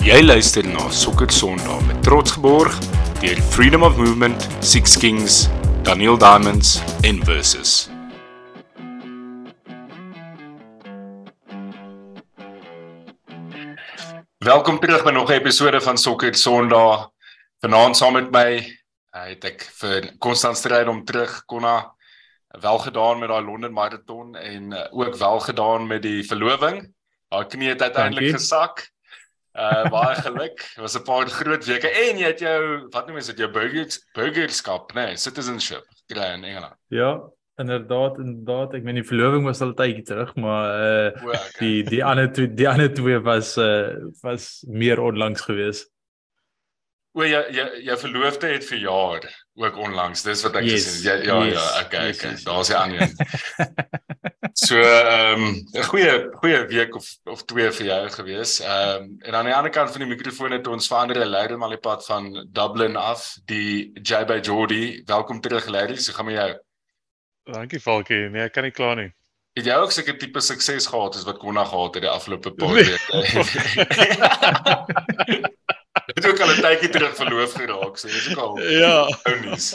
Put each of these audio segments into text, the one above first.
Jy luister na Sokker Sondag met trots geborg deur Freedom of Movement, Six Kings, Daniel Diamonds en Versus. Welkom terug by nog 'n episode van Sokker Sondag. Vanaand saam met my uh, het ek vir konstant stryd om terug konna wel gedaan met daai Londen marathon en uh, ook wel gedaan met die verloving. Haar knie het uiteindelik gesak. Uh baie geluk. Dit was 'n paar groot weke en jy het jou wat noem jy dit jou burgers burgerskap, nee, citizenship kry in Engeland. Ja, inderdaad, inderdaad. Ek meen die verloving was al tydjie terug, maar uh o, okay. die die ander twee die ander twee was uh was meer onlangs gewees. O ja, jy jou verloofde het verjaar ook onlangs. Dis wat ek yes, gesien het. Ja, ja, yes, ja, okay, yes, okay. Yes, Daar's die ander. so ehm um, 'n goeie goeie week of of twee vir jou gewees. Ehm um, en aan die ander kant van die mikrofoon het ons verander leier maar die pad van Dublin af, die JB Jordy. Welkom terug Larry. So gaan met jou. Dankie Falkie. Nee, ek kan nie kla nie. Het jy ook seker tipe sukses gehad as wat Konna gehad het die afgelope paar nee. weke? Het ook al 'n tydjie terug verloof geraak, so dis ook al Ja. Ounis.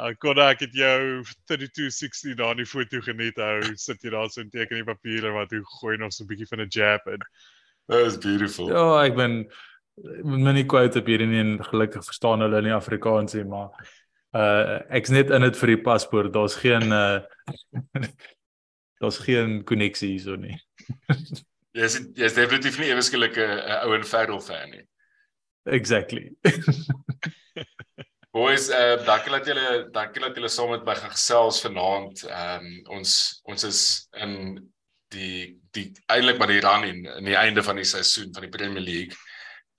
Ek kon ek het jou 3260 daar in die foto geniet hou. Sit jy daar so 'n teken in papier wat jy gooi nog so 'n bietjie van 'n jab in. That is beautiful. Ja, ek ben met my quote op hier in gelukkig verstaan hulle in Afrikaans nie, maar uh ek's net in dit vir die paspoort. Daar's geen uh daar's geen koneksie hierso nie. Jy's jy's definitief nie ewesklik 'n ou en Ferrell fan nie. Exactly. Boys, uh dankie dat julle dankie dat julle saam met my gaan gesels vanaand. Ehm um, ons ons is in die die eintlik maar die run in in die einde van die seisoen van die Premier League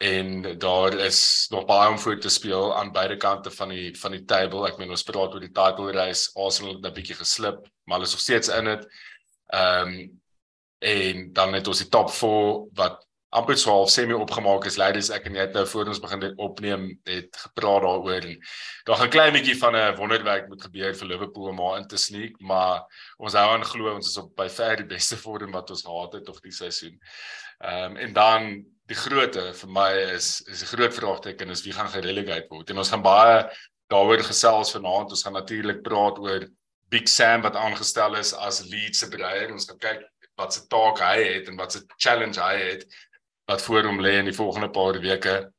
en daar is nog baie om voor te speel aan beide kante van die van die table. Ek meen ons praat oor die title race. Arsenal het 'n bietjie geslip, maar hulle is nog steeds in dit. Ehm um, en dan het ons die top 4 wat amper so half semi opgemaak is ladies ek en jy het nou voor ons begin opneem het gepraat daaroor. En daar gaan klein bietjie van 'n wonderwerk moet gebeur vir Liverpool om maar in te sneek maar ons hou aan glo ons is op by ver die beste vorm wat ons gehad het of die seisoen. Ehm um, en dan die grootte vir my is is 'n groot vraagteken is wie gaan gerelegate word. En ons gaan baie daaroor gesels vanaand. Ons gaan natuurlik praat oor Big Sam wat aangestel is as lead se breier ons gaan kyk wat se taak hy het en wat se challenge hy het wat voor hom lê in die volgende paar weke.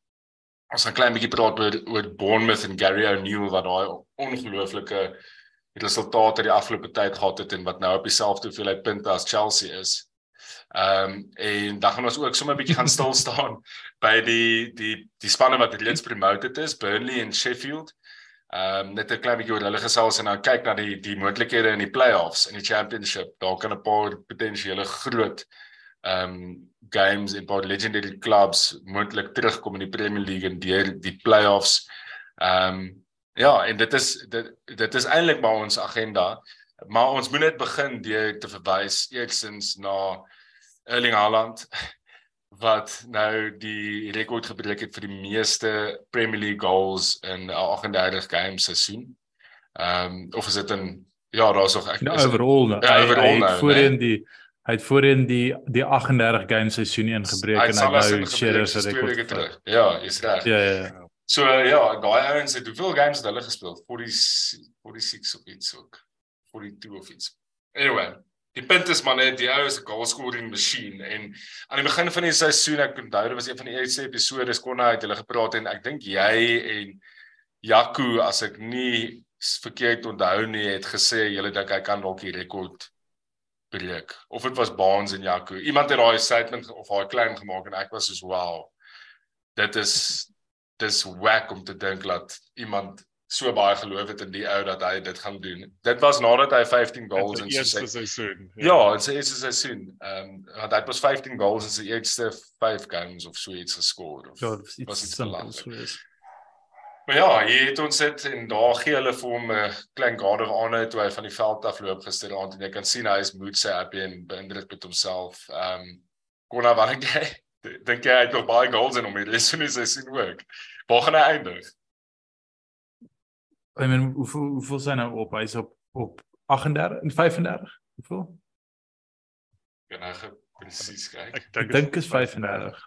Ons gaan klein bietjie praat oor oor Bournemouth en Gary O'Neill wat daai ongelooflike resultate die afgelope tyd gehad het en wat nou op dieselfde hoeveelheid punte as Chelsea is. Ehm um, en dan gaan ons ook sommer 'n bietjie gaan stil staan by die die die spanne wat reeds promoted is, Burnley en Sheffield. Ehm um, net 'n klein bietjie oor hulle gesels en dan kyk na die die moontlikhede in die play-offs in die championship. Daar kan 'n paar potensiële groot ehm um, games en baie legendary clubs moontlik terugkom in die Premier League en deur die play-offs. Ehm um, ja, en dit is dit dit is eintlik maar ons agenda, maar ons moet net begin deur te verwys eersins na Erling Haaland wat nou die rekord gebreek het vir die meeste Premier League goals in 'n 38 game seisoen. Ehm um, of is dit 'n ja, daar's nog ek nou, overall nou. Ja, overall nou. Voorheen die Hy het voorheen die die 38 game seisoen ingebreek en hy nou Shearer se rekord. Ja, is reg. Ja, ja, ja. So ja, daai ouens het hoeveel games het hulle gespeel? 40 46 of iets ook. 42 of iets. Anyway, die punt is maar net die ou is 'n goal scoring machine en aan die begin van die seisoen ek onthou dit was een van die eerste episode kon hy het hulle gepraat en ek dink jy en Jaco as ek nie verkeerd onthou nie het gesê julle dink hy kan dalk die rekord breek of dit was Baans en Jaco. Iemand het daai statement of daai claim gemaak en ek was so wow. Dit is dis whack om te dink dat iemand so baie geloof het in die ou dat hy dit gaan doen. Dit was nadat hy 15 goals in sy seisoen. Ja, in sy eerste seisoen. Ehm um, hy het pas 15 goals in sy eerste 5 games of so iets geskor of ja, was iets geweest. Maar ja, jy het ons dit en daar gee hulle vir hom 'n klein garder aan toe hy van die veld af loop gisteraand en jy kan sien hy is mood sy happy en beïndruk met homself. Ehm um, kon hy wat hy dink hy het nog baie goals in hom hier. Dis net sy sien werk. Waar gaan hy eindig? I mean, hoeveel hoeveel sy nou op? Hy's op op 38 en 35. Hoeveel? Ja, nou presies kyk. Ek dink is 35.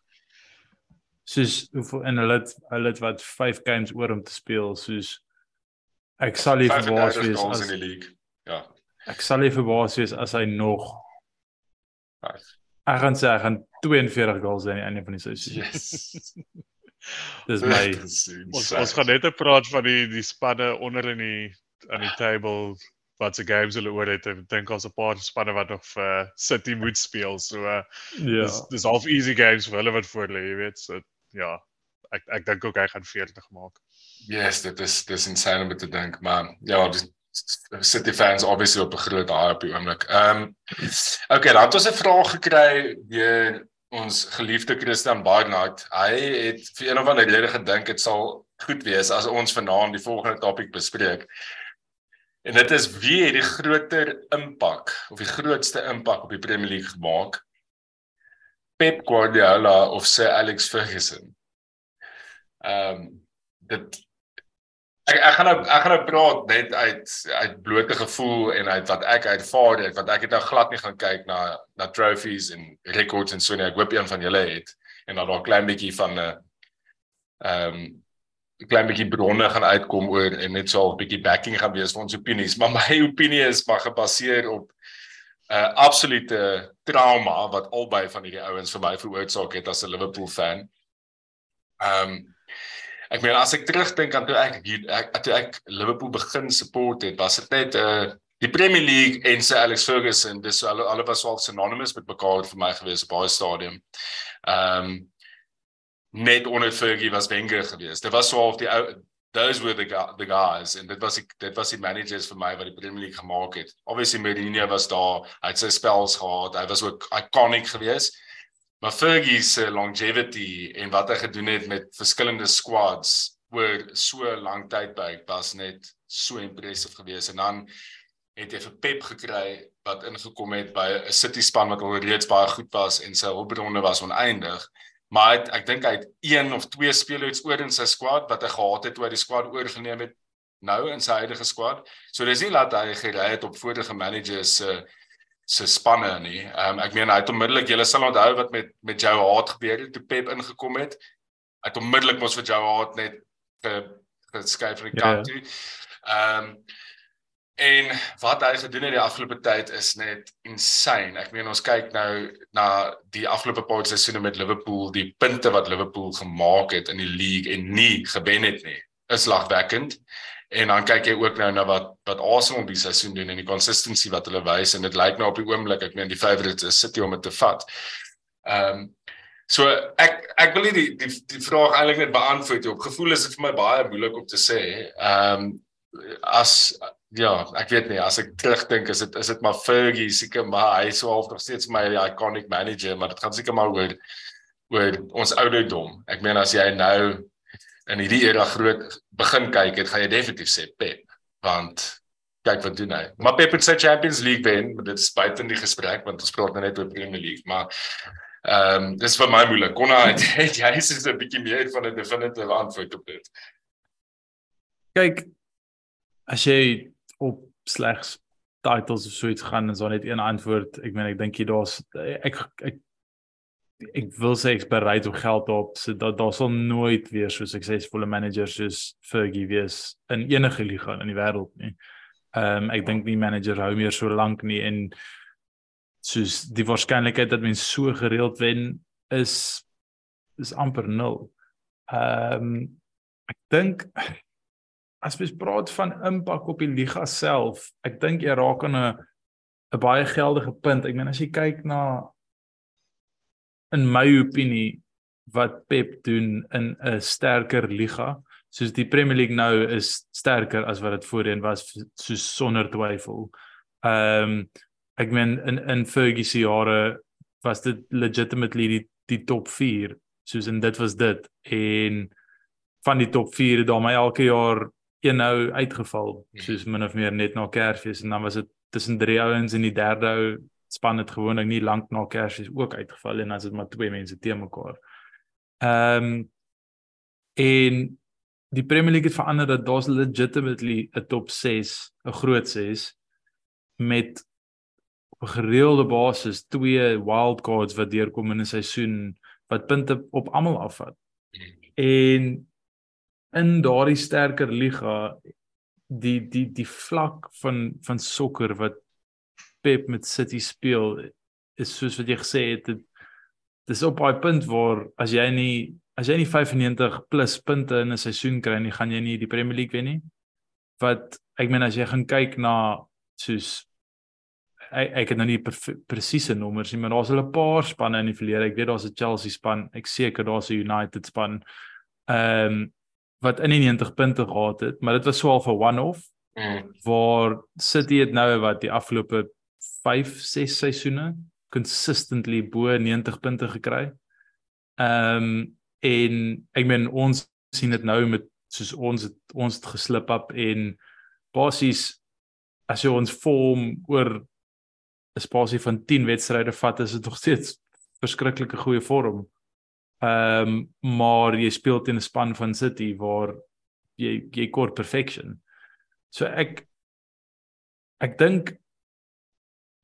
Soos hoeveel en hulle het, hulle het wat 5 games oor om te speel soos ek sal nie verbaas 35 wees as in die league. Ja. ek sal nie verbaas wees as hy nog Vyf. ek gaan sê hy gaan 42 goals hê aan die einde van die seisoen. Yes. Dis my Ons ons gaan net praat van die die spanne onder in die aan die table wat se games hulle oor het. Ek dink ons 'n paar spanne wat nog vir City moet speel. So uh, ja. dis dis half easy games vir hulle wat voor lê, jy weet. So ja, ek ek dink ook hy gaan 40 maak. Yes, dit is dis insane om te dink, maar ja, dis City fans obviously op 'n groot hype op die oomblik. Ehm um, okay, dan het ons 'n vraag gekry deur ons geliefde Christian Barnard. Hy het vir een of ander rede gedink dit sal goed wees as ons vanaand die volgende topik bespreek. En dit is wie het die groter impak of die grootste impak op die Premier League gemaak? Pep Guardiola of Sir Alex Ferguson? Ehm um, dit ek ek gaan nou ek gaan nou praat net uit uit blote gevoel en uit wat ek ervaar het want ek het nou glad nie gaan kyk na na trophies en records en so nie. Ek hoop een van julle het en dan daar 'n klein bietjie van 'n uh, ehm um, 'n klein bietjie bronne gaan uitkom oor en net so 'n bietjie backing gaan wees vir ons opinies, maar my opinie is maar gebaseer op 'n uh, absolute trauma wat albei van hierdie ouens vir my veroorsaak het as 'n Liverpool fan. Ehm um, ek meen as ek terugdink aan toe ek ek toe ek Liverpool begin support het, was dit net 'n uh, die Premier League en Sir Alex Ferguson, dis hulle hulle was al synonymous met mekaar vir my gewees op baie stadium. Ehm um, net onder Fergie was Wenger geweest. Dit was so of die ou those were the the guys and dit was die, dit was die managers vir my wat die Premier League gemaak het. Obviously Mourinho was daar, hy het sy spels gehad, hy was ook iconic geweest. Maar Fergie se longevity en wat hy gedoen het met verskillende squads oor so 'n lang tydperk was net so impressive geweest en dan het hy vir Pep gekry wat ingekom het by 'n City span wat al reeds baie goed was en sy hulpbronne was oneindig. Maar het, ek dink hy het een of twee spelers oor in sy squad wat hy gehad het toe hy die squad oorgeneem het nou in sy huidige squad. So dis nie dat hy gery het op vorige managers se se spanne nie. Ehm um, ek meen hy het onmiddellik julle sal onthou wat met met Joe Hart gebeur het toe Pep ingekom het. Hy het onmiddellik mos vir Joe Hart net ge, geskuif van die Ja, ja. kant toe. Ehm um, En wat hy gedoen het die afgelope tyd is net insane. Ek meen ons kyk nou na die afgelope paar seisoene met Liverpool, die punte wat Liverpool gemaak het in die league en nie gewen het nie, is lagwekkend. En dan kyk jy ook nou na wat wat Arsenal die seisoen doen en die consistency wat hulle wys en dit lyk nou op die oomblik, ek meen die favourites is City om dit te vat. Ehm um, so ek ek wil nie die die die vraag eintlik net beantwoord nie. Op gevoel is dit vir my baie moeilik om te sê. Ehm um, as ja, ek weet nie as ek terugdink is dit is dit maar Fergie seker maar hy is so half nog steeds my iconic manager, maar dit gaan seker maar oor oor ons ouderdom. Ek meen as jy nou in hierdie era groot begin kyk, het gaan jy definitief sê Pep, want kyk wat doen hy. Maar Pep het sy Champions League wen, maar dit is buite in die gesprek want ons praat nou net oor Premier League, maar ehm um, dis vir my moeilik. Kon hy het jy is 'n bietjie meer van 'n definitive antwoord op dit. Kyk as jy op slegs titles of so iets gaan en so net een antwoord. Ek meen ek dink jy daar's ek ek ek wil sê ek's bereid om geld op so dat daar sal nooit weer so suksesvolle managers soos Fergie wees in enige liga in die wêreld nie. Ehm um, ek dink die manager hou meer so lank nie en soos die waarskynlikheid dat mens so gereeld wen is is amper nul. Ehm um, ek dink as mens praat van impak op die liga self, ek dink jy raak aan 'n 'n baie geldige punt. Ek meen as jy kyk na in my opinie wat Pep doen in 'n sterker liga, soos die Premier League nou is sterker as wat dit voorheen was, soos sonder twyfel. Ehm um, ek meen in in Fergie se jare was dit legitimately die die top 4, soos en dit was dit en van die top 4 het daar my elke jaar een nou uitgeval soos min of meer net na Kersfees en dan was dit tussen drie ouens en die derde ou span het gewoonlik nie lank na Kersfees ook uitgeval en dan is dit maar twee mense te mekaar. Ehm um, en die Premier League het verander dat daar's legitimately 'n top 6, 'n groot 6 met op 'n gereelde basis twee wildcards wat deurkom in 'n seisoen wat punte op almal afvat. En in daardie sterker liga die die die vlak van van sokker wat Pep met City speel is soos wat jy gesê het dit dis op daai punt waar as jy nie as jy nie 95 plus punte in 'n seisoen kry nie gaan jy nie die Premier League wen nie wat ek meen as jy gaan kyk na soos ek ek het nou nie presiese nommers nie, maar daar's 'n paar spanne in die verlede. Ek weet daar's 'n Chelsea span, ek seker daar's 'n United span. Ehm um, wat in die 90 punte gehad het, maar dit was so al vir one-off. Mm. Waar City het nou wat die afgelope 5, 6 seisoene consistently bo 90 punte gekry. Ehm um, en ek meen ons sien dit nou met soos ons het ons het geslip op en basies as jy ons vorm oor 'n spasie van 10 wedstryde vat, is dit nog steeds verskriklike goeie vorm. Ehm um, maar jy speel teen 'n span van City waar jy jy kort perfection. So ek ek dink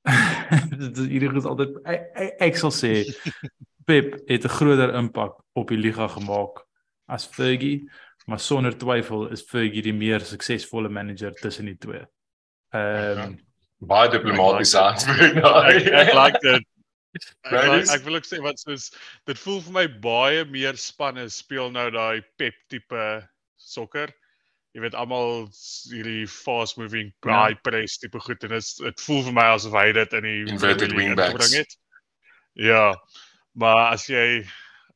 hierdie is altyd ek, ek, ek sal sê Pep het 'n groter impak op die liga gemaak as Fergie, maar sonder twyfel is Fergie die meer suksesvolle manager tussen die twee. Ehm um, baie diplomatiese antwoord. Ek, ek like dit. Ek, ek wil ook sê wat soos dit voel vir my baie meer spanne speel nou daai pep tipe sokker. Jy weet almal hierdie fast moving high ja. press tipe goed en dit voel vir my asof hy dit in die inverted wingbacks. Ja. Maar as jy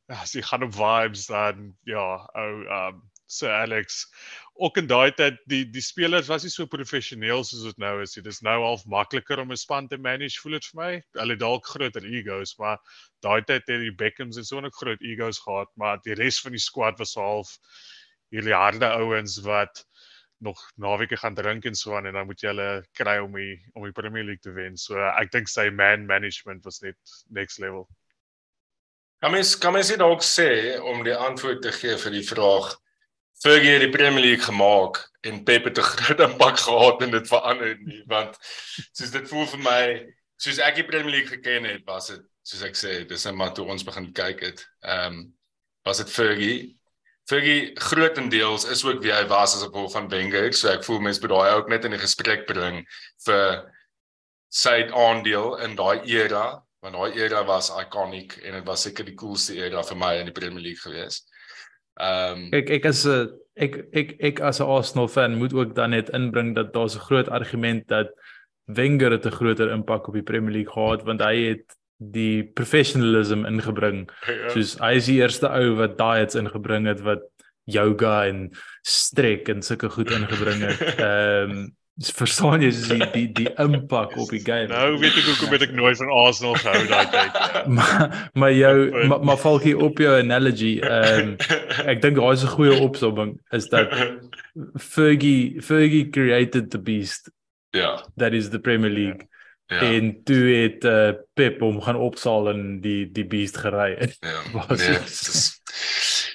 as jy gaan op vibes dan ja, ou oh, um Sir Alex ook in daai tyd die die spelers was nie so professioneel soos dit nou is. Dit is nou half makliker om 'n span te manage, voel dit vir my. Hulle dalk groter egos, maar daai tyd het die Beckhams en so 'n groot egos gehad, maar die res van die squad was half hierdie harde ouens wat nog naweke gaan drink en so aan en dan moet jy hulle kry om die om die Premier League te wen. So ek dink sy man management was net next level. Kan mens kan mens dit dalk sê om die antwoord te gee vir die vraag Fergie het die Premier League gemaak en Pep het 'n groot impak gehad en dit verander nie want soos dit voel vir my soos ek die Premier League geken het was dit soos ek sê dis net maar toe ons begin kyk het ehm um, was dit Fergie. Fergie grootendeels is ook wie hy was as gevolg van Wenger so ek voel mense bedaai ook net in 'n gesprek bring vir sy aandeel in daai era want daai era was iconic en dit was seker die coolste era vir my in die Premier League geweest Ehm um, ek ek as 'n ek ek ek as 'n Arsenal fan moet ook dan net inbring dat daar 'n groot argument dat Wenger het 'n groter impak op die Premier League gehad want hy het die professionalism ingebring. Ja. Soos hy is die eerste ou wat diets ingebring het wat yoga en strek en sulke goed ingebring het. Ehm um, verstaan jy die die die impak op die game. Nou weet ek hoekom ek nooit van Arsenal gehou daai tyd. Ja. maar maar jou maar, maar valkie op jou analogy. Ehm um, ek dink daai is 'n goeie opsomming is dat Fergie Fergie created the beast. Ja. Yeah. That is the Premier League. Ja. Yeah. En toe het uh, Pep hom gaan opsaal en die die beast gery. Ja.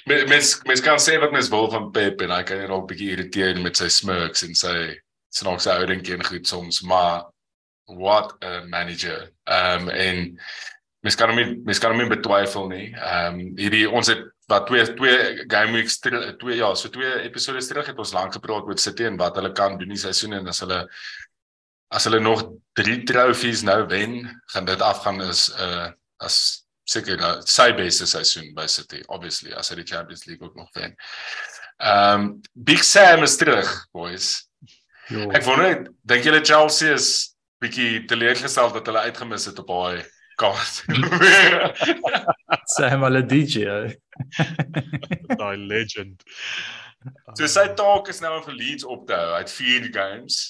Nee, mens mens kan sê wat mens wil van Pep en hy kan net ook 'n bietjie irriteer met sy smirks en sy snaakse houding en goed soms, maar what a manager. Ehm um, en mens kan hom nie mens kan hom nie betwyfel nie. Ehm um, hierdie ons het wat twee twee game weeks twee ja, so twee episode terug het ons lank gepraat oor City en wat hulle kan doen die seisoen en as hulle as hulle nog 3 trofees nou wen, gaan dit afgaan is 'n uh, as seker uh, sy beste seisoen by City obviously as hy die Champions League ook nog wen. Ehm um, Big Sam is terug, boys. Jo. Ek wonder, dink julle Chelsea is bietjie teleurgestel dat hulle uitgemis het op daai kaart. Sê hom al 'n DJ. Daai legend. So sy taak is nou om vir Leeds op te hou. Hy het 4 games.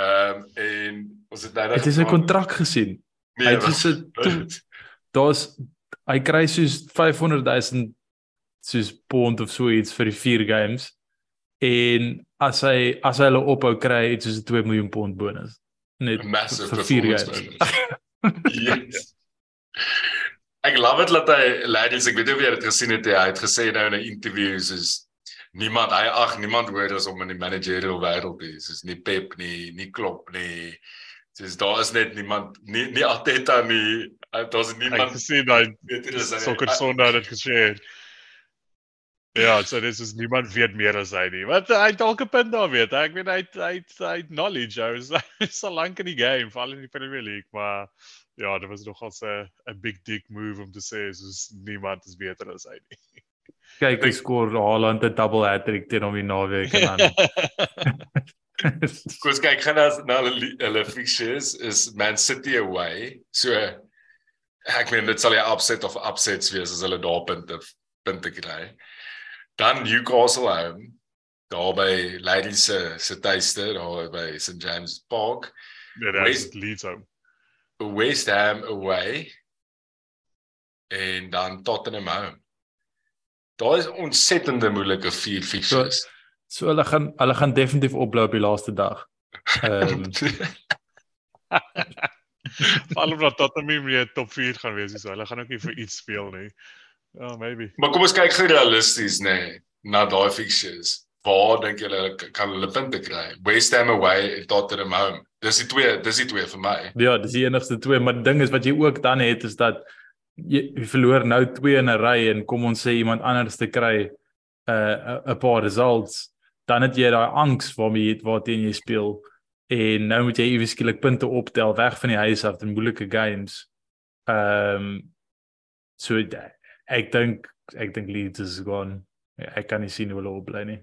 Ehm um, en ons het nou Dit is 'n kontrak gesien. Nee, hy het so daar's hy kry soos 500 000 soos pond of so iets vir die 4 games en as hy as hy hulle ophou kry iets soos 'n 2 miljoen pond bonus. Net vir vier jaar. yes. Ek love dit dat hy ladies ek weet nie of jy dit gesien het hy het gesê nou in 'n interview is niemand hy ag niemand hoor as om in die managerial wêreld is is nie Pep nie nie Klopp nie. Dis daar is net niemand nie nie Arteta nie. Daar's niemand gesien daai sokker sonde het gesê Ja, so dis is niemand weet meer as hy nie. Wat hy dalk 'n punt daar weet. Ek weet hy hy hy knowledge hy is so lank in die game, veral in die Premier League, maar ja, dit was nogal 'n 'n big dick move om te sê soos niemand is beter as hy nie. Kyk, hy skoor Haaland 'n double hat-trick teen hom die naweek en dan. Koos kyk gaan as na hulle hulle fixtures is Man City away. So ek meen dit sal jy upset of upsets wees as hulle daar punte punte kry. Dan Newcastle home daar by Lady se se tuiste daar by St James Park. Ja, dit is Leeds home. West Ham away en dan Tottenham home. Daar is ontsettende moeilike vier fixtures. So, so hulle gaan hulle gaan definitief opblou op die laaste dag. Ehm um, Alhoewel dat Tottenham nie top 4 gaan wees nie, so hulle gaan ook nie vir iets speel nie. Ja, oh, maybe. Maar kom ons kyk gou realisties nê nee, na daai fixtures. Waar dink julle kan hulle punte kry? West Ham away en Tottenham home. Dis die twee, dis die twee vir my. Ja, dis die enigste twee, maar die ding is wat jy ook dan het is dat jy, jy verloor nou twee in 'n ry en kom ons sê iemand anders te kry 'n uh, 'n paar results, dan het jy daai angs waarmee jy waarteen jy speel en nou moet jy iewes skielik punte optel weg van die huis af in moeilike games. Ehm um, so ek dink ek dink Leeds is gone. Ek kan nie sien hoe hulle opbly nie.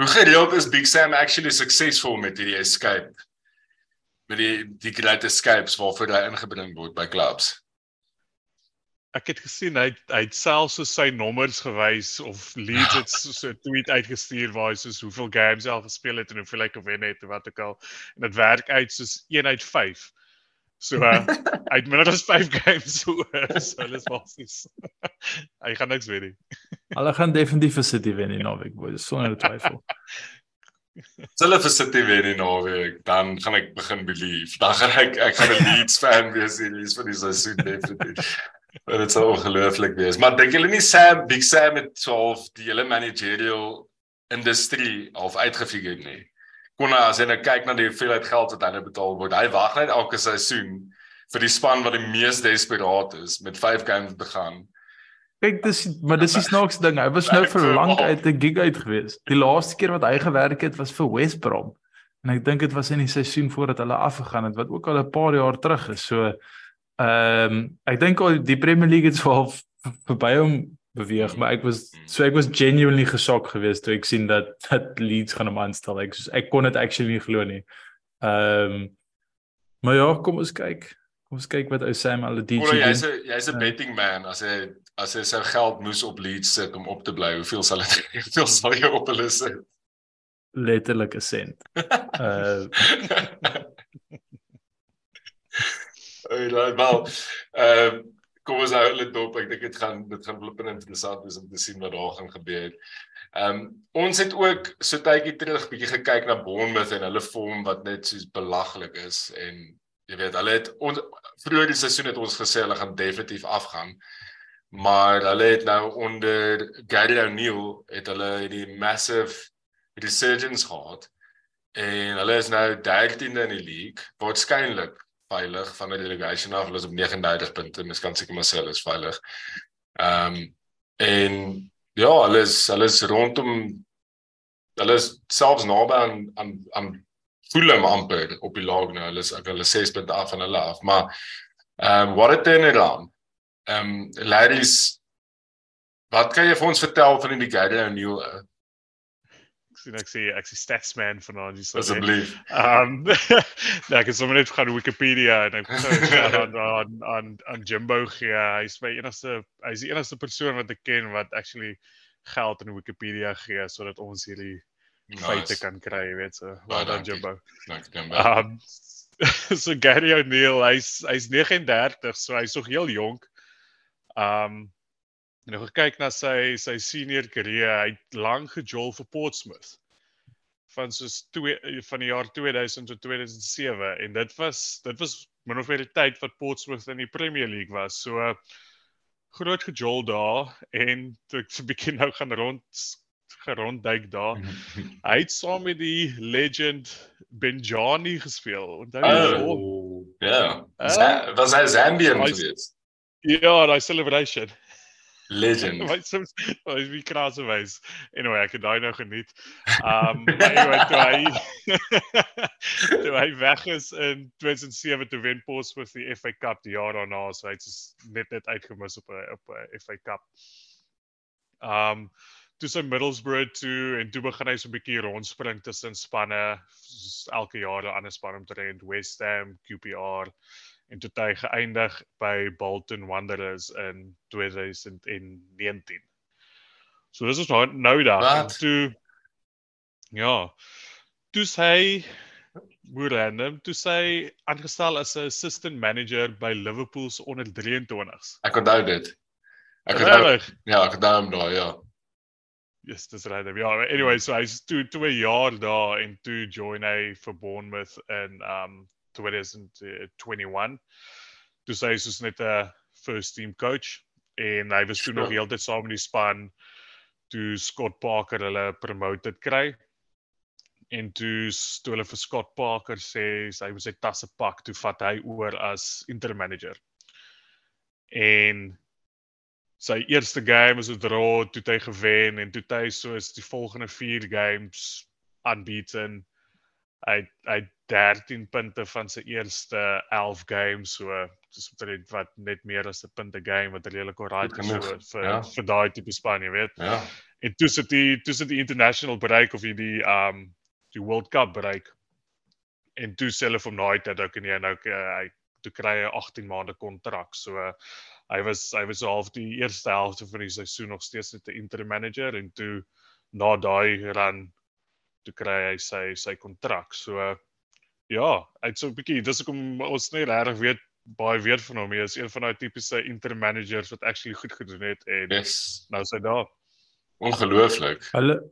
Hoe gereeld is Big Sam actually suksesvol met hierdie escape? Met die die great escapes waarvoor hy ingebring word by clubs? ek het gesien hy hy het selfs so sy nommers gewys of Leeds het so, so 'n tweet uitgestuur waar hy soos hoeveel games hy al gespeel het en hoeveel hy gewen het of wat ook al en dit werk uit soos 1 uit 5. So uh, hy het minder as 5 games so so hulle is basies. hy gaan niks wen nie. Hulle gaan definitief vir City wen in Norwich, boys, sonder twyfel. Hulle vir City wen in Norwich, dan gaan ek begin believe. Dan gaan ek ek gaan 'n Leeds fan wees hier vir die seisoen definitief. Maar dit sou ongelooflik wees. Maar dink julle nie Sam Big Sam het half die hele managerial industrie half uitgefigure nie. Kon hy as hy nou kyk na die hoeveelheid geld wat nou betaal word, hy wag net elke seisoen vir die span wat die mees desperaat is met 5 games te gaan. Kyk dis maar dis is snaaks ding. Hy was nou vir lank uit 'n gig uit gewees. Die laaste keer wat hy gewerk het was vir West Brom. En ek dink dit was in die seisoen voordat hulle afgegaan het wat ook al 'n paar jaar terug is. So Ehm um, ek dink al die Premier League het wel verby hom beweeg, maar ek was so ek was genuinely gesok geweest toe ek sien dat dat Leeds gaan hom aanstel. Ek soos ek kon dit actually nie glo nie. Ehm um, maar ja, kom ons kyk. Kom ons kyk wat ou Sam al die DJ. Jy's 'n jy's 'n betting man as hy as hy sy geld moes op Leeds sit om op te bly. Hoeveel sal dit hoeveel sal jy op hulle sit? Letterlik 'n sent. Uh Ey, daai wel. Ehm kom ons hou dit op. Ek dink dit gaan dit gaan flippend interessant wees om te sien wat daar gaan gebeur. Ehm um, ons het ook so tydjie terug bietjie gekyk na Bournemouth en hulle vorm wat net soos belaglik is en jy weet hulle het ons vroeër die seisoen het ons gesê hulle gaan definitief afgaan. Maar hulle het nou onder Gary O'Neil het hulle die massive resurgence gehad en hulle is nou 13de in die league waarskynlik veilig van die relegation af. Hulle is op 39 punte. Mens kan seker maar sê hulle is veilig. Ehm um, en ja, hulle is hulle is rondom hulle is selfs naby aan aan aan Fulham amper op die laag nou. Hulle is ek hulle 6 punte af van hulle af, maar ehm um, what a turnaround. Ehm um, ladies wat kan jy vir ons vertel van die Gary O'Neil sien ek sê ek sê statsman vanaand hier so. Asseblief. Ehm nou ek het sommer net gaan Wikipedia en ek het aan aan aan aan Jimbo gee. Hy's my enigste hy's die enigste persoon wat ek ken wat actually geld in Wikipedia gee sodat ons hierdie nice. feite kan kry, weet so. Waar dan Jimbo. Ehm so Gary O'Neil, hy's hy's 39, so hy's nog heel jonk. Ehm um, En nou gekyk na sy sy senior carrière, hy het lank gejol vir Portsmouth van soos twee van die jaar 2000 tot 2007 en dit was dit was min of meer die tyd wat Portsmouth in die Premier League was. So groot gejol daar en ek so 'n bietjie nou gaan rond gerondduik daar. hy het saam met die legend Benjani gespeel. Onthou jy? Oh, ja. Was hy Zambian geweest? Ja, daai celebration. Legend. Wat soms is wie krasse wys. Anyway, ek het daai nou geniet. Um anyway, toe hy toe hy weg is in 2007 toe wen Portsmouth die FA Cup die jaar daarna, so hy het net net uitgemis op 'n op 'n FA Cup. Um toe sy Middlesbrough toe en toe begin hy so 'n bietjie rondspring tussen spanne, elke jaar 'n ander span omtrent West Ham, QPR en toe hy geëindig by Bolton Wanderers in 2019. So dis is nou nou daar toe ja. Toe hy hoe random toe sy aangestel as 'n assistant manager by Liverpool se onder 23s. Ek onthou dit. Ek onthou ja, ek onthou hom daai ja. Yes, dis random. Ja, anyway, so hy's toe toe 'n jaar daar en toe join hy vir Bournemouth in um 2021. Toe sy is soos net 'n first team coach en hy was toe sure. nog heeltyd saam met die span toe Scott Parker hulle promoted kry. En toe toe hulle vir Scott Parker sê hy moet sy tasse pak, toe vat hy oor as interim manager. En sy eerste game was 'n draw, toe hy gewen en toe hy soos die volgende 4 games unbeaten. Hy hy 13 punte van sy eerste 11 games so dis omtrent wat net meer as 'n punt 'n game wat redelik alright is so vir ja. vir daai tipe span jy weet. Ja. En toe sit die toe sit die international bereik of die die um die World Cup bereik. En toe self om daai tyd ook en jy nou uh, hy toe kry hy 18 maande kontrak. So uh, hy was hy was half die eerste helfte van die seisoen nog steeds net 'n interim manager en toe na daai run toe kry hy sy sy kontrak. So Ja, hy't so 'n bietjie dis hoekom ons nie regtig weet baie weet van hom nie. Hy is een van daai tipiese interim managers wat actually goed gedoen het en yes. nou is hy daar. Ongelooflik. Hulle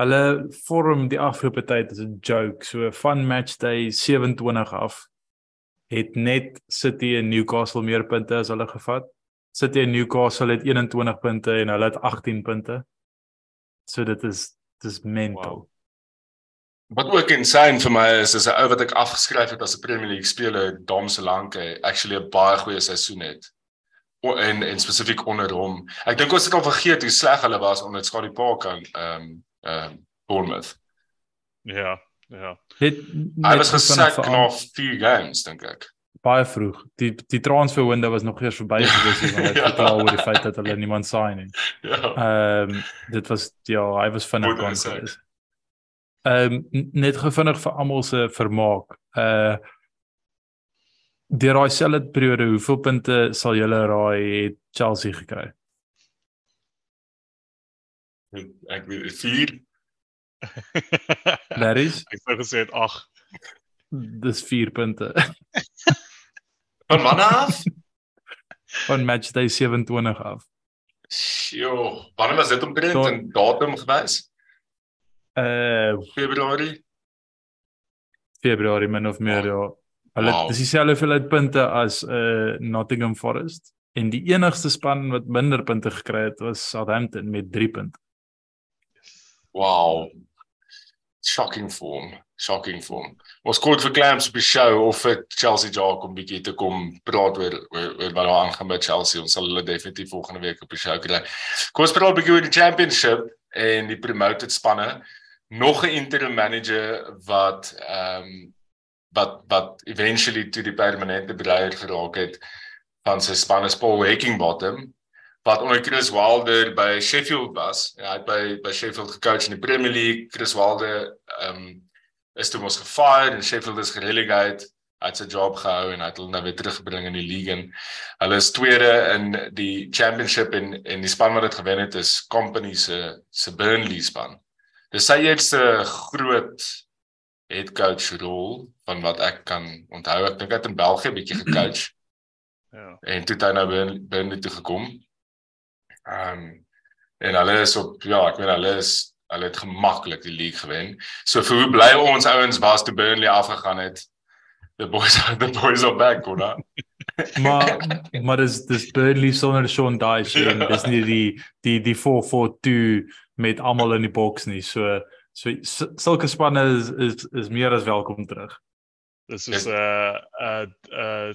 hulle vorm die afgelope tyd as 'n joke. So van match day 27 af het net City en Newcastle meer punte as hulle gevat. City en Newcastle het 21 punte en hulle het 18 punte. So dit is dis mental. Wow. Wat ook insane vir my is is 'n ou wat ek afgeskryf het as 'n Premier League speler, Dom Solanke, actually 'n baie goeie seisoen het. O, en en spesifiek onder hom. Ek dink ons het al vergeet hoe sleg hulle was onder Scotty Parker aan ehm um, ehm um, Bournemouth. Ja, ja. Het hy was gesak na 4 games dink ek. Baie vroeg. Die die transfer window was nog eers verby gewees want hy het ja. al oor die feit dat hulle niemand sign nie. Ja. Ehm um, dit was ja, hy was vinnig kon gewees. Ehm um, net gevinnig vir almal se vermaak. Uh deur daai selfde periode, hoeveel punte sal julle raai het Chelsea gekry? Ek weet 4. Daar is. Ek sou gesê 8. Dis 4 punte. Van wanneer af? Van match day 27 af. Sjoe, wanneer was dit omtrent 'n datum gewys? Uh Februarie. Februarie min of meer ja. Hulle wow. dis dieselfde hoeveelheid punte as uh Nottingham Forest en die enigste span wat minder punte gekry het was Southampton met 3 punte. Wow. Shocking form. Shocking form. Ons kort vir Clamps op die show of vir Chelsea Jock om bietjie te kom praat oor oor, oor wat daar aangaan met Chelsea. Ons sal hulle definitief volgende week op die show kry. Kom ons praat 'n bietjie oor die championship en die promoted spanne nog 'n interim manager wat ehm um, wat wat eventually toe die permanente breier geraak het van sy span is Paul Heckingbottom wat onder Chris Wilder by Sheffield was. Ja, hy het by by Sheffield gecoach in die Premier League. Chris Wilder ehm um, is toe mos gefire en Sheffield is gerelegate. Hy het sy job gehou en hy het hulle nou weer teruggebring in die league en hulle is tweede in die championship en en die span wat dit gewen het is Company se se Burnley span. Dis sy eerste groot head coach rol van wat ek kan onthou. Ek dink hy het in België bietjie gecoach. Ja. En toe het hy nou binne toe gekom. Ehm um, en hulle is op ja, ek weet hulle is hulle het gemaklik die league gewen. So vir hoe bly ons ouens was toe Burnley afgegaan het. The boys the boys are back, oder? maar maar dis dis Burnley sonder Sean Dyche en dis nie die die die 442 met almal in die boks nie. So so sulke spanne is is is meer as welkom terug. Dis is 'n uh, 'n uh, uh,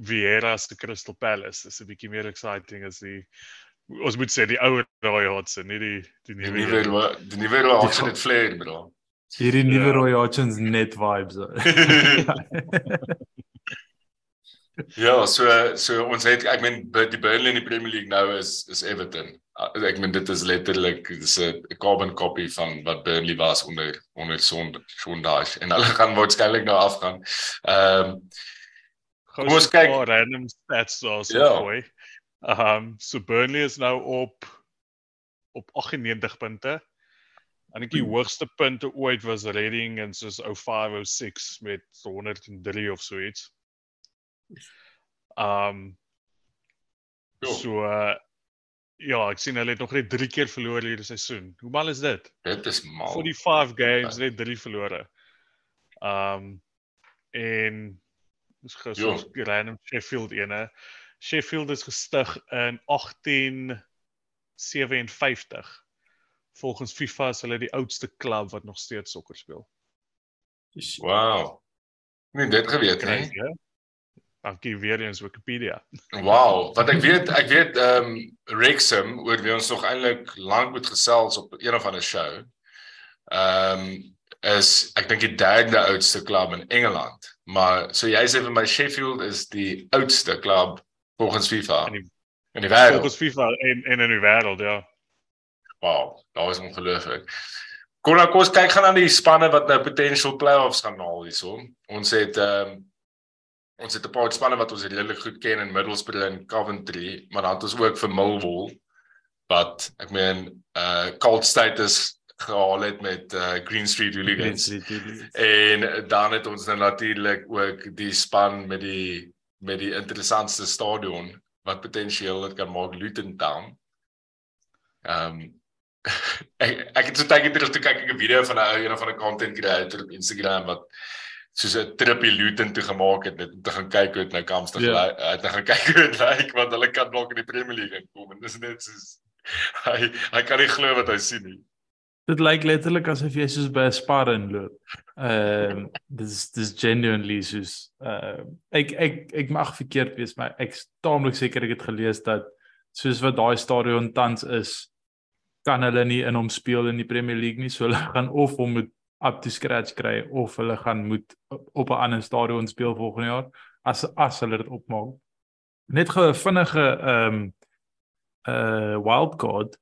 Vieira se Crystal Palace. Dis 'n bietjie meer exciting as die ons moet sê die ou Roy Hodgson, nie die die Die nuwe. nuwe een. Ro- die nuwe Roy Hodgson het flair bro. Hierdie nuwe Ja. Roy Hodgson's net vibes. ja, so so ons het ek meen die Burnley in die Premier League nou is is Everton. Ek meen dit is letterlik dis 'n carbon copy van wat Burnley was onder onder Son Sondage en hulle gaan waarskynlik nou afgaan. Ehm um, Kom ons kyk. random stats daar so Ja. Ehm so Burnley is nou op op 98 punte. En ek die Hmm. hoogste punte ooit was Reading en soos 0506 met 103 of so iets. Ehm Jo. so uh, ja, ek sien hulle het nog net 3 keer verloor hierdie seisoen. Hoe mal is dit? dit is mal. 45 games net 3 verlore. Um en dis Jo. gister random Sheffield ene. Sheffield is gestig in 1857. Volgens FIFA is hulle die oudste klub wat nog steeds sokker speel. Wow. Nee, dit geweet nie. Crazy, hè? Dankie weer eens Wikipedia. Wow, wat ek weet, ek weet ehm um, Wrexham oor wie ons nog eintlik lank moet gesels op een of ander show. Ehm um, is ek dink die derde oudste klub in Engeland. Maar so jy sê vir my Sheffield is die oudste klub volgens FIFA In die- in die wêreld. Volgens FIFA en en in die wêreld, ja. Wow, daar is ongelooflik. Kom nou kom ons kyk gaan aan die spanne wat nou potential playoffs gaan haal hierso. Ons het ehm um, ons het 'n paar spanne wat ons redelik goed ken in Middlesbrough en Coventry, maar dan het ons ook vir Millwall wat ek meen uh cult status gehaal het met uh Green Street Hooligans. En dan het ons nou natuurlik ook die span met die met die interessantste stadion wat potensieel dit kan maak Luton Town. Ehm um, ek ek het so tydjie terug toe kyk ek 'n video van 'n ou een van 'n content creator op Instagram wat soos 'n tripie Luton toe gemaak het net om te gaan kyk hoe dit nou kamstig Ja. lyk. Hy het nou gaan kyk hoe dit lyk want hulle kan dalk in die Premier League inkom en dis net soos hy hy kan nie glo wat hy sien nie. Dit lyk letterlik asof jy soos by 'n spar inloop. Ehm dis dis genuinely soos uh ek ek ek mag verkeerd wees, maar ek is taamlik seker ek het gelees dat soos wat daai stadion tans is, kan hulle nie in hom speel in die Premier League nie, so hulle gaan of hom moet up to scratch kry of hulle gaan moet op 'n ander stadion speel volgende jaar as as hulle dit opmaak. Net gou 'n vinnige ehm um, uh wildcard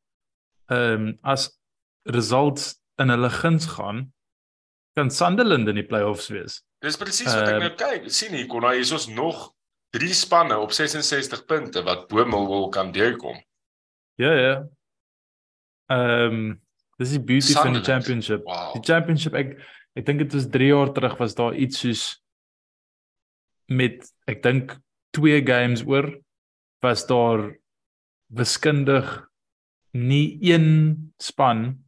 ehm um, as results in hulle guns gaan kan Sunderland in die play-offs wees. Dis presies wat ek Ehm, nou kyk. sien hier kon hy is ons nog drie spanne op 66 punte wat bo Millwall kan deurkom. Ja ja. Ehm um, dis die beauty van die Sunderland. championship. Wow. Die championship ek ek dink dit was 3 jaar terug was daar iets soos met ek dink 2 games oor was daar wiskundig nie een span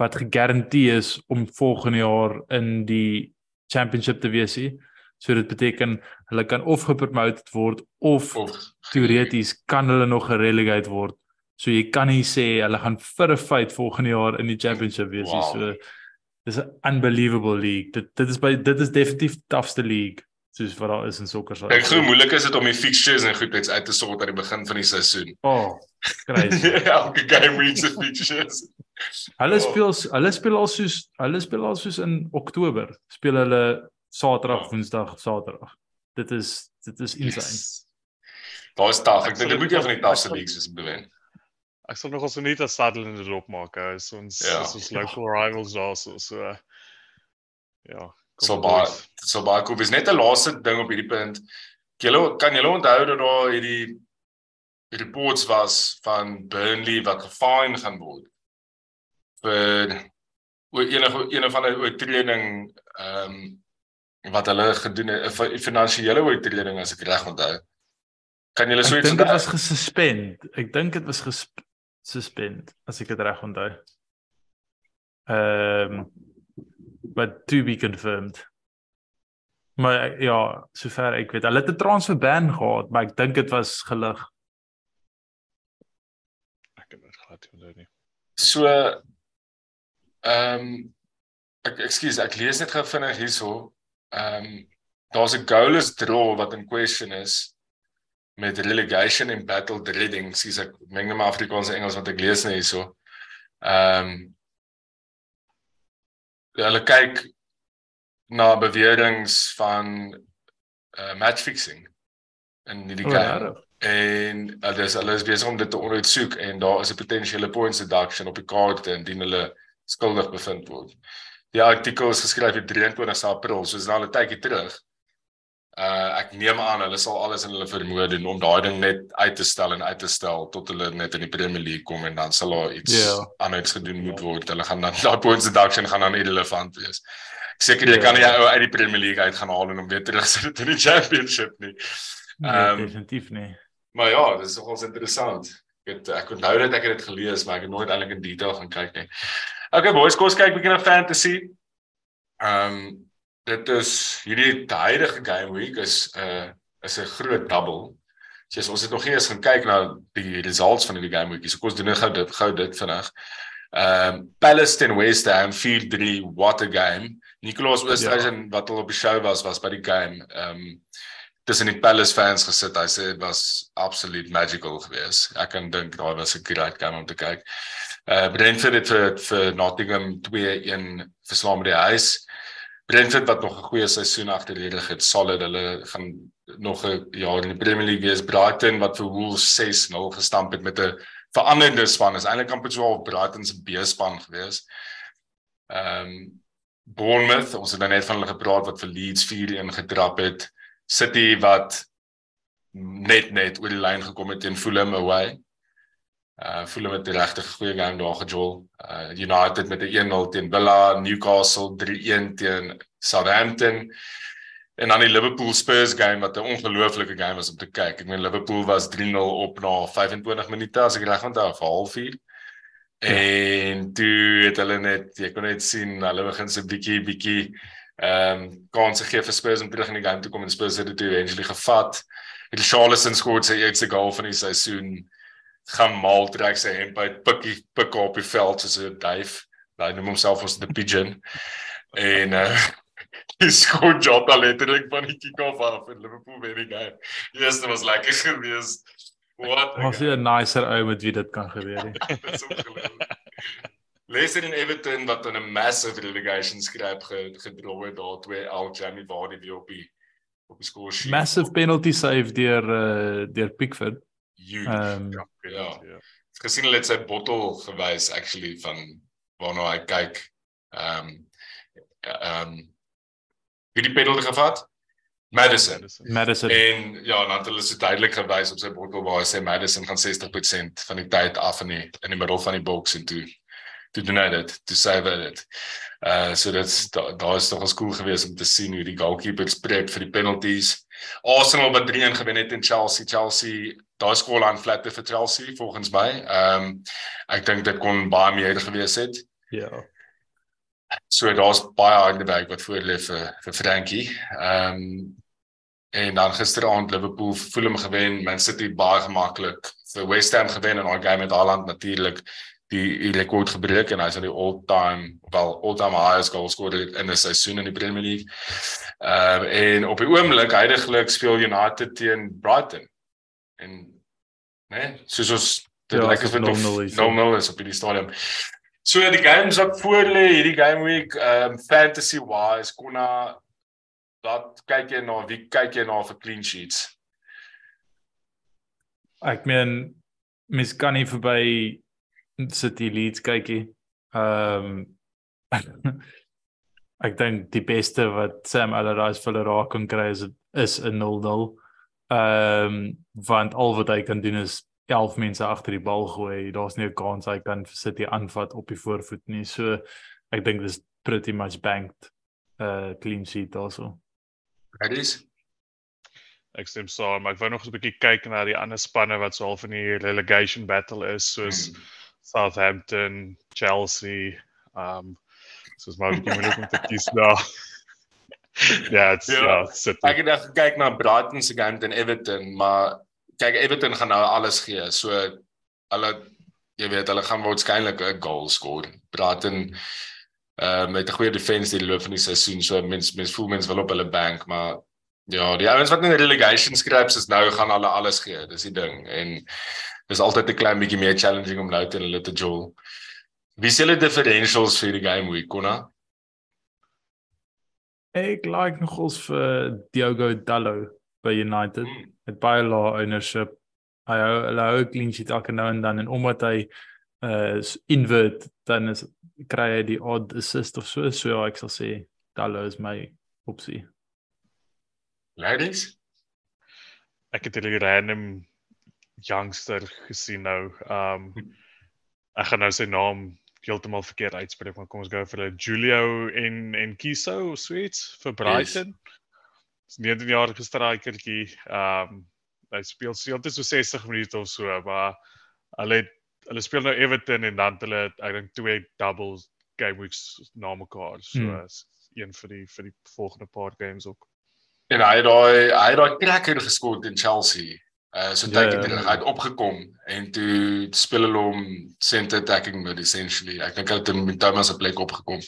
wat gegarandeer is om volgende jaar in die championship te wees nie. So dit beteken hulle kan of gepromote word of Of teoreties kan hulle nog gerelegate word. So jy kan nie sê hulle gaan vir 'n feit volgende jaar in die championship wees nie. Wow. So dis 'n unbelievable league. Dit dit is by dit is definitief toughste league soos wat daar is in sokker sal. Kyk hoe moeilik is dit om die fixtures en goed iets uit te sort aan die begin van die seisoen. Oh, crazy. Elke game week se fixtures. Hulle Oh. speel hulle speel al soos hulle speel al soos in Oktober. Speel hulle Saterdag. Woensdag, Saterdag. Dit is dit is insane. Yes. Daar is taaf. Ek dink dit moet jy van die taafste leagues is bewen. Ek sal nogal so net as Sutherland dit opmaak. Hy is ons Ja. ja. is ons local rivals daar so so uh, ja. So baie so baie cool. Dis net 'n laaste ding op hierdie punt. Julle kan julle onthou dat daar hierdie reports was van Burnley wat gefine gaan word vir oor enige een van die oortreding ehm um, wat hulle gedoen het, 'n fi- finansiële oortreding as ek reg onthou. Kan julle so Ek iets dink dit was gesuspend. Ek dink dit was gesuspend as ek dit reg onthou. Ehm um, but to be confirmed. Maar ja, sover ek weet, hulle het 'n transfer ban gehad, maar ek dink dit was gelig. Ek kan dit glad nie onthou nie. So ehm um, ek ekskuus, ek lees net gou vinnig hierso. Ehm um, daar's 'n goalless draw wat in question is. met relegation en battle dreading, sies ek meng net maar Afrikaans en Engels wat ek lees net hierso. Ehm um, hulle kyk na beweringe van uh match fixing in die game. Oh, en hulle is hulle is besig om dit te ondersoek en daar is 'n potensiële points deduction op die kaarte indien hulle skuldig bevind word. Die artikel is geskryf op 23 April, so is nou 'n tydjie terug. Uh ek neem aan hulle sal alles in hulle vermoë doen om daai ding net uit te stel en uit te stel tot hulle net in die Premier League kom en dan sal daar iets yeah. Ja. anders gedoen moet word. Hulle gaan dan daai points deduction gaan dan irrelevant wees. Ek seker jy yeah. kan nie ou uit die Premier League uit gaan haal en om weer terug te sit in die Championship nie. Nee, um, definitief nie. Maar ja, dit is nogals interessant. Ek het ek onthou dat ek dit gelees, maar ek het nooit eintlik in detail gaan kyk nie. Okay boys, kom ons kyk bietjie na fantasy. Ehm um, dit is hierdie huidige game week is 'n uh, is 'n groot double. So ons het nog nie eens gaan kyk na die results van hierdie game week. So kom ons doen net gou dit gou dit vinnig. Ehm um, Palace teen West Ham 4-3 what a game. Nicolas Oosthuizen ja. wat al op die show was was by die game. Ehm um, tussen die Palace fans gesit. Hy sê dit was absoluut magical geweest. Ek kan dink daai was 'n great game om te kyk. Uh Brentford het vir, vir Nottingham 2-1 verslaan met die huis. Brentford wat nog 'n goeie seisoen agter die rug het, solid. Hulle gaan nog 'n jaar in die Premier League wees. Brighton wat vir Wolves 6-0 gestamp het met 'n veranderde span. Is eintlik amper so op Brighton se B-span geweest. Ehm um, Bournemouth, ons het nou net van hulle gepraat wat vir Leeds 4-1 getrap het. City wat net net oor die lyn gekom het teen Fulham away. Uh Fulham het 'n regtig goeie game daar gejol. Uh United met 'n 1-0 teen Villa, Newcastle 3-1 teen Southampton. En dan die Liverpool Spurs game wat 'n ongelooflike game was om te kyk. Ek meen Liverpool was 3-0 op na 25 minute as ek reg onthou, of halfuur. Ja. En toe het hulle net, jy kon net sien, hulle begin so bietjie bietjie ehm um, kanse gee vir Spurs om terug in die game te kom en Spurs het dit eventually gevat. Het Charleston skoor sy eerste goal van die seisoen. Gaan mal trek sy hemp uit pikkie pik op die veld soos 'n duif. Hy noem homself ons the pigeon. En uh hy skoor Jota letterlik van die kick-off af in Liverpool wen die game. Yes, dit was lekker geweest. Wat? Was hy 'n nicer ou met wie dit kan gebeur nie. Dit is ongelooflik. Leicester en Everton wat in 'n massive relegation skrap gedroog het daar twee al Jamie Vardy weer op die op die score sheet. Massive penalty save deur uh, deur Pickford. Ehm ja. ja. Ek het gesien hulle het sy bottel gewys actually van waarna hy kyk. Ehm um, ehm um, wie die penalty gevat? Madison. Madison. En ja, dan het hulle so duidelik gewys op sy bottel waar hy sê Madison gaan 60% van die tyd af in die in die middel van die boks en toe to deny dit to say that it uh so dit's daar da is nog 'n skool gewees om te sien hoe die goalkeepers prep vir die penalties Arsenal wat 3-1 gewen het in Chelsea. Chelsea daai skool aan flatte vir Chelsea volgens my. Ehm um, ek dink dit kon baie meer gewees het. Ja. So daar's baie die bag wat voor lê vir vir Frankie. Ehm um, en dan gisteraand Liverpool Fulham gewen Man City baie gemaklik vir West Ham gewen en daai game met Haaland natuurlik die, die rekord gebreek en hy's aan die all-time wel all-time highest goal scorer in 'n seisoen in die Premier League. Ehm uh, en op die oomblik heidaglik speel United teen Brighton. En né, nee, soos ons dit ja, lekker vir 0-0 is op die stadium. So die games wat voor lê hierdie game week, ehm um, fantasy wise, konna wat kyk jy na, wie kyk jy na vir clean sheets? Ek meen mis kan nie verby City Leeds kykie. Ehm um, ek dink die beste wat Sam Allardyce vir hulle raak kan kry is is 'n 0-0. Ehm um, want al wat hy kan doen is 11 mense agter die bal gooi. Daar's nie 'n kans hy kan vir City aanvat op die voorvoet nie. So ek dink dis pretty much banked uh clean sheet also. Readies? Ek stem saam, maar ek wou nog 'n bietjie kyk na die ander spanne wat so half in die relegation battle is soos hmm. Southampton, Chelsea, um soos maar bietjie moeilik om te kies daar. ja, dit's ja, sit. Ek het net gekyk na Brighton se game teen Everton, maar kyk Everton gaan nou alles gee. So hulle jy weet hulle gaan waarskynlik 'n goal skoor. Brighton uh met 'n goeie defense die loop van die seisoen. So mens mens voel mens wil op hulle bank, maar Ja, die ouens wat in relegation scraps is nou gaan hulle alles gee. Dis die ding. En dis altyd 'n klein bietjie meer challenging om nou teen hulle te jol. Wie sê hulle differentials vir die game week, Konna? Ek like nogals vir Diogo Dallo by United. Hmm. Met baie lae ownership. Hy hou hulle hou clean sheet elke nou en dan en omdat hy uh invert dan is kry hy die odd assist of so so ja, ek sal sê Dallo is my opsie. Ladies? Ek het 'n random youngster gesien nou. Um ek gaan nou sy naam heeltemal verkeerd uitspreek, maar kom ons gou vir hulle Julio en en Kiso of sweets vir Brighton. Dis 19 jarige strikertjie. Um hy speel seeltyd so 60 minute of so, maar hulle het hulle speel nou Everton en dan hulle ek dink twee doubles game weeks na mekaar. So Hmm. is een vir die vir die volgende paar games ook. En hy het daai hy het daai cracker geskot in Chelsea. Uh so Ja, tyd ja. terug. Hy het opgekom en toe speel hulle hom center attacking mid essentially. Ek dink hy het met Thomas op plek opgekom.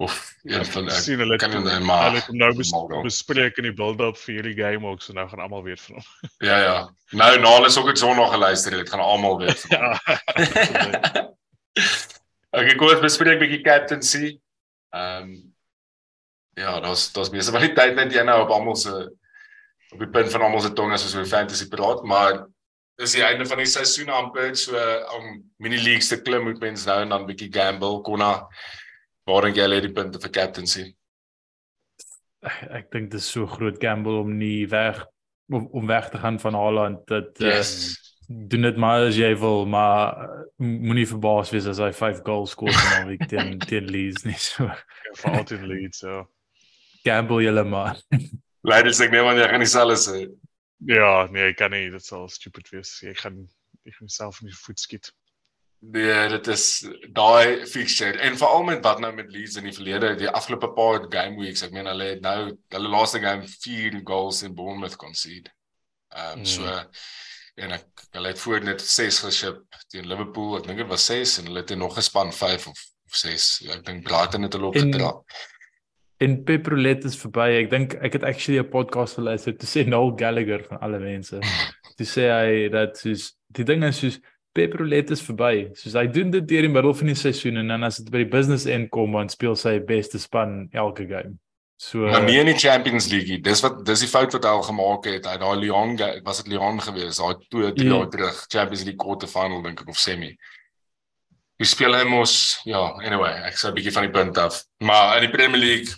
Of een van Ek sien hulle kan het- onthou, maar- hulle het hom nou bes, bespreek in die build-up vir hierdie game ook, so nou gaan almal weet van hom. Ja ja. Nou na hulle ook het Sondag geluister, dit gaan almal weet. Ja. okay, kom ons bespreek 'n bietjie captaincy. Ehm um, ja, daar's daar's meeste van die tyd net jy nou op almal se op die punt van almal se tong as ons oor fantasy praat, maar dis die einde van die seisoen amper so om mini leagues te klim moet mens nou en dan 'n bietjie gamble konna. Waar dink jy lê die punte vir captaincy? Ek, ek dink dit is so groot gamble om nie weg om, om weg te gaan van Haaland dat uh, Yes. doen dit maar as jy wil, maar uh, moenie verbaas wees as hy 5 goals skoor in 'n week teen teen Leeds nie so. vir altyd lead so. Gamble julle maar. Leider sê ek nee man, jy gaan dieselfde sê. Ja, nee, ek kan nie, dit sal stupid wees. Jy gaan jy gaan self in die voet skiet. Nee, dit is daai fixture en veral met wat nou met Leeds in die verlede, die afgelope paar game weeks, ek meen hulle het nou hulle laaste game 4 goals in Bournemouth concede. Ehm um, Mm. so en ek hulle het voor net 6 geship teen Liverpool, ek dink dit was 6 en hulle het nog gespan 5 of of 6. Ek dink Brighton het hulle En- opgetrap. En Peprolet is verby. Ek dink ek het actually 'n podcast geluister toe sê Noel Gallagher van alle mense. Toe sê hy dat soos die ding is soos Peprolet is verby. Soos hy doen dit deur die middel van die seisoen en dan as dit by die business end kom dan speel sy beste span elke game. So Maar nie in die Champions League nie. Dis wat dis die fout wat hy al gemaak het. Hy daai Lyon was dit Lyon geweest, daai 2 3 Ja. jaar terug Champions League quarter final dink ek of semi. Hy speel hy mos ja, anyway, ek sê 'n bietjie van die punt af. Maar in die Premier League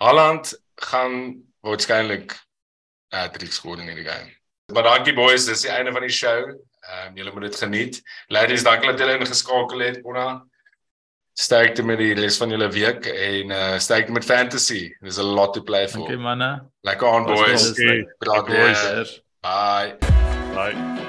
Haaland gaan waarskynlik hat-trick skoor in die game. Maar dankie boys, dis die einde van die show. Ehm um, julle moet dit geniet. Ladies, dankie dat julle ingeskakel het. Bona sterkte met die res van julle week en uh sterkte met fantasy. There's a lot to play for. Okay manne. Lekker aan Was boys. dis lekker. Praat boys. weer. Bye. Bye.